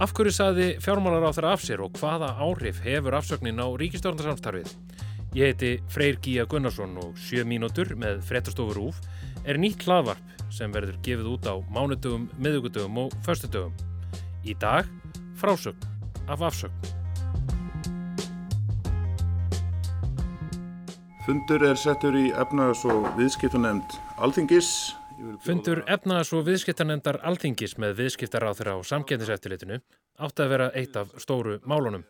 Af hverju saði fjármálar á þeirra af sér og hvaða áhrif hefur afsögnin á ríkistjórnarsamstarfið? Ég heiti Freyr Gíja Gunnarsson og 7 mínútur með frettastofur úf er nýtt hlaðvarp sem verður gefið út á mánudögum, miðugudögum og förstudögum. Í dag frásögn af afsögn. Fundur er settur í efnaðs- og viðskiptunemnd Alþingis. Fundur efnaðs- og viðskiptarnefndar Alþingis með viðskiptaráþur á samkendiseftilitinu átti að vera eitt af stóru málunum.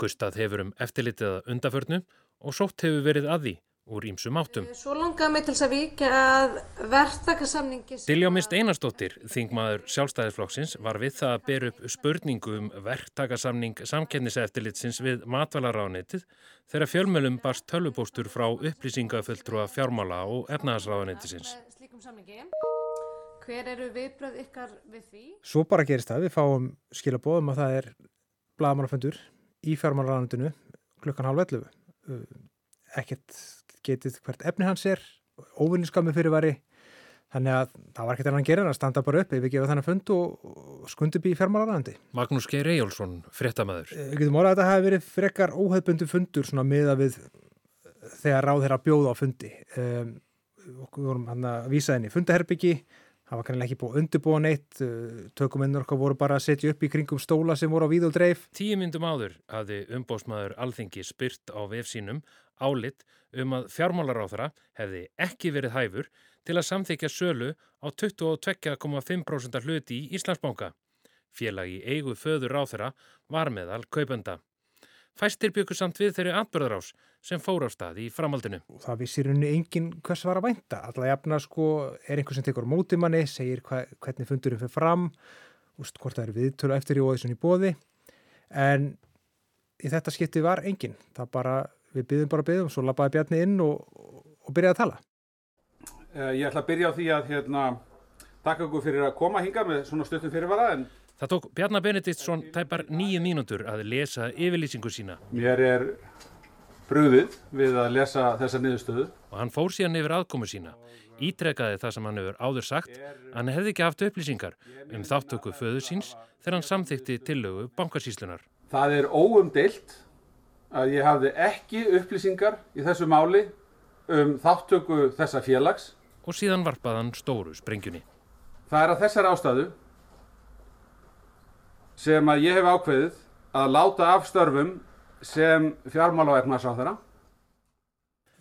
Gustað hefur um eftirlitið að undaförnu og sótt hefur verið að því úr ímsum áttum. Svo langaði mig til þess að vika að verktakasamningi... Dilljá Mist Einarstóttir, þingmaður sjálfstæðisflokksins, var við það að bera upp spurningu um verktakasamning samkenniseftilitsins við matvælaráðanetið þegar fjölmjölum barst tölvupóstur frá upplýsingafulltrúa fjármála og efnaðarsráðanetisins. Hver eru viðbröð ykkar við því? Svo bara gerist það, við fáum skilabóðum að það er blagamálafundur í fjármálaráðanetinu klukkan halv 11. Ekkert getið hvert efni hans er, óvinniskami fyrirværi, þannig að það var ekkert enn að gera að standa bara upp ef við gefum þannig fund og skundi bí fjármálarandi. Magnús Geir Ejjólfsson, fréttamaður. Við getum orðað að þetta hafi verið frekar óhefbundu fundur svona miða við þegar ráð þeirra bjóða á fundi. Um, okkur vorum hann að vísa henni fundaherbyggi, það var kannilega ekki búið undirbúa neitt, tökuminnur okkar voru bara að setja upp í kringum stóla sem voru á víð og dreif. Tíu myndum áður hafði umbósmaður Alþingi spyrt á vefsínum álit um að fjármálaráþara hefði ekki verið hæfur til að samþykja sölu á 22,5% hluti í Íslandsbánka. Félagi eigu föður ráþara var meðal kaupenda. Fæstir byggur samt við þeirri atbyrðarás sem fór á stað í framaldinu. Það vissir henni enginn hvers var að vænta. Alla jafna sko er einhver sem tekur mótimanni, segir hva, hvernig fundurum fyrir fram, úst, hvort það eru viðtölu eftir í þessun í bóði. En í þetta skipti var enginn. Það bara, við byggðum bara byggðum, svo lappaði Bjarni inn og, og byrjaði að tala. Ég ætla að byrja á því að hérna, takka okkur fyrir að koma hinga með svona stuttum fyrirvara en Það tók Bjarnar Benediktsson tæpar nýju mínútur að lesa yfirlýsingu sína. Mér er brúðið við að lesa þessa niðurstöðu. Og hann fór síðan yfir aðkomu sína. Ítrekkaði það sem hann hefur áður sagt, hann hefði ekki haft upplýsingar um þáttöku föðu síns þegar hann samþykti tillögu bankasíslunar. Það er óumdeilt að ég hafði ekki upplýsingar í þessu máli um þáttöku þessa félags. Og síðan varpaði hann stóru sprengjunni. Það er að þessar ástæðu sem að ég hef ákveðið að láta af störfum sem fjármála og efnarsáþara.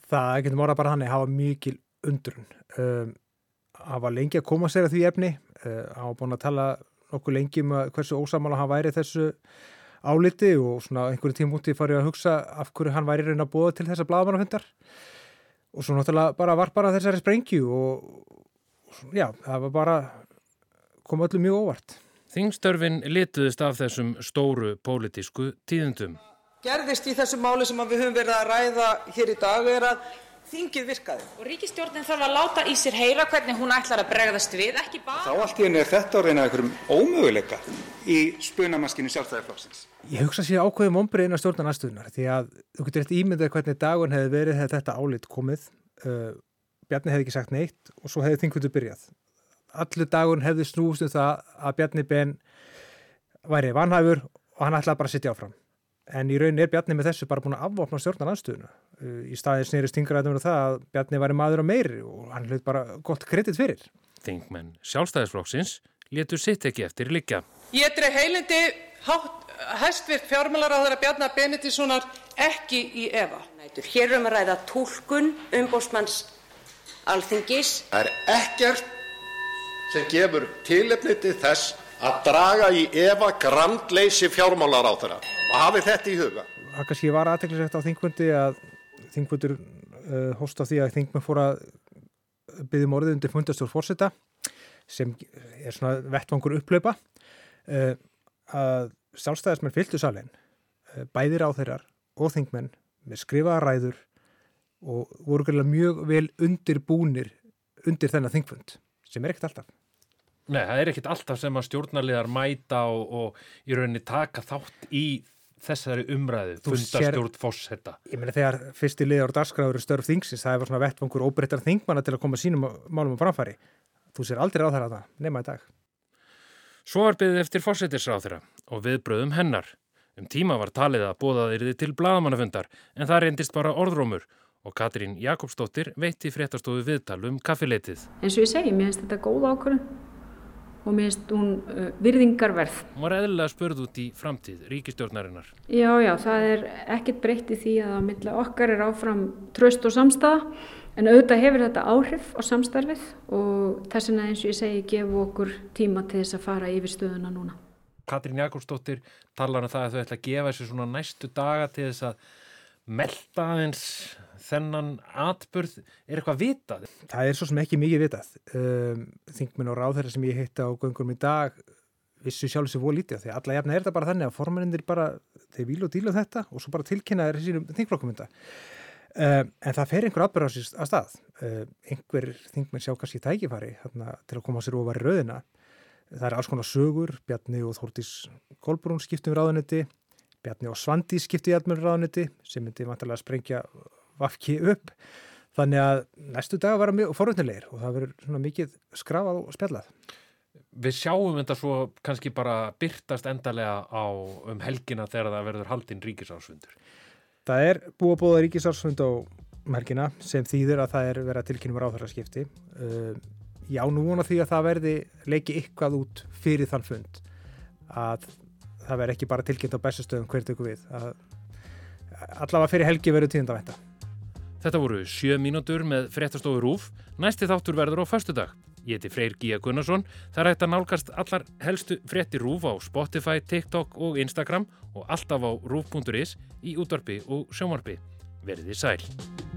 Það getur morða bara hann að hafa mikil undrun. Um, hafa lengi að koma sér að því efni. Uh, hafa búin að tala nokkuð lengi um hversu ósamála hann væri þessu áliti og svona einhverju tímúti farið að hugsa af hverju hann væri reyna að búa til þessa bladamannafundar. Og svo náttúrulega bara var bara þessari sprengju og, og já, það var bara kom öllum mjög óvart. Þingstörfin lituðist af þessum stóru pólitísku tíðundum. Gerðist í þessu máli sem við höfum verið að ræða hér í dag er að þingið virkaði. Og ríkistjórnin þarf að láta í sér heyra hvernig hún ætlar að bregðast við, ekki bara... Þá allt í henni er þetta að reyna einhverjum ómöguleika í spunamaskinu sjálfstæðarflóksins. Ég hugsa sér ákveðum ombriðin að stjórna næstuðunar því að þú getur eftir ímyndið hvernig dagun hefði verið þegar þetta álit komið. Uh, Bjarni hefði ekki sagt neitt og svo hefði þingvöldu byrjað allu dagun hefði snúst um það að Bjarni Ben væri vanhæfur og hann ætlaði bara að sittja áfram. En í raunin er Bjarni með þessu bara búin að afvopna stjórnar anstöðuna. Í staðin snýri stingræðum um það að Bjarni væri maður á meiri og hann hlut bara gott kredit fyrir. Þingmenn sjálfstæðisflokksins letur sitt ekki eftir líka. Ég dreg heilindi hæstvirt fjármálaráðara Bjarnar Benedíssonar ekki í efa. Hér erum að ræða tólkun umbóstmanns alþingis. Það er ekkert sem gefur tilefni til þess að draga í efa grandleysi fjármálar á þeirra og hafi þetta í huga. Það kannski var aðteklisegt á þingfundi að þingfundur uh, hóst á því að þingmenn fór að byggjum orðið undir fundastjórn fórseta sem er svona vettvangur upplöpa uh, að sjálfstæðismenn fylgtu salin uh, bæðir á þeirrar og þingmenn með skrifaða ræður og voru mjög vel undir búnir undir þennan þingfund sem er ekkert alltaf. Nei, það er ekkert alltaf sem að stjórnarliðar mæta og, og í rauninni taka þátt í þessari umræðu, fundastjórn fósetta. Ég meina þegar fyrsti liðar og darskráður störf þingsins, það er svona vettvangur óbreyttar þingmanna til að koma sínum málum á framfæri. Þú sér aldrei á það að það, nema í dag. Svo var byggðið eftir fósettisráð þeirra og viðbröðum hennar. Um tíma var talið að bóðað yrði til bladamannafundar en það reyndist bara orðrómur og Katrín Jakobsdóttir veitti fréttastofu viðtal um kaffileitið. En svo ég segi, mér finnst þetta góð ákvörðun og mér finnst hún uh, virðingarverð. Hún var eðlilega spörð út í framtíð ríkistjórnarinnar. Já, já, það er ekkert breytt í því að á milli okkar er áfram tröst og samstaða en auðvitað hefur þetta áhrif á samstarfið og þess vegna eins og ég segi gefu okkur tíma til þess að fara yfir stöðuna núna. Katrín Jakobsdóttir talar um það að þau ætla að gefa sér svona næstu daga til þess að melda aðeins þennan atbörð er eitthvað vitað? Það er svo sem ekki mikið vitað. Um, Þingminn og ráðherra sem ég heitta á göngurum í dag vissu sjálf sér voru lítið því alla jafna er þetta bara þannig að formaninnir bara þeir vil og díla þetta og svo bara tilkynna þeir sínum þingflokkumynda. Um, en það fer einhver atbörð á stað. Um, einhver þingminn sjá kannski tækifari hérna, til að koma sér ofar í rauðina Það er alls konar sögur, Bjarni og Þórtís Kolbrún skiptum ráðunetti, Bjarni og Svandi skipti jætmur ráðunetti sem myndi vantarlega að sprengja vafki upp. Þannig að næstu dag var mjög forvöldnilegir og það verður svona mikið skrafað og spjallað. Við sjáum þetta svo kannski bara byrtast endarlega á um helgina þegar það verður haldinn ríkisársfundur. Það er búið að búið ríkisársfund á helgina sem þýðir að það er verið að tilkynum ráðhverjarskipti. Um, já, nú vona því að það verði leiki ykkvað út fyrir þann fund. Að það verði ekki bara tilkynnt á bestastöðum hvert ykkur við? Að allavega fyrir helgi verður tíðand að venda Þetta voru sjö mínútur með fréttastofu Rúf næsti þáttur verður á föstudag. Ég heiti Freyr Gíja Gunnarsson. Það hægt að nálgast allar helstu frétti Rúf á Spotify, TikTok og Instagram og alltaf á rúf.is í útvarpi og sjónvarpi. Verðið sæl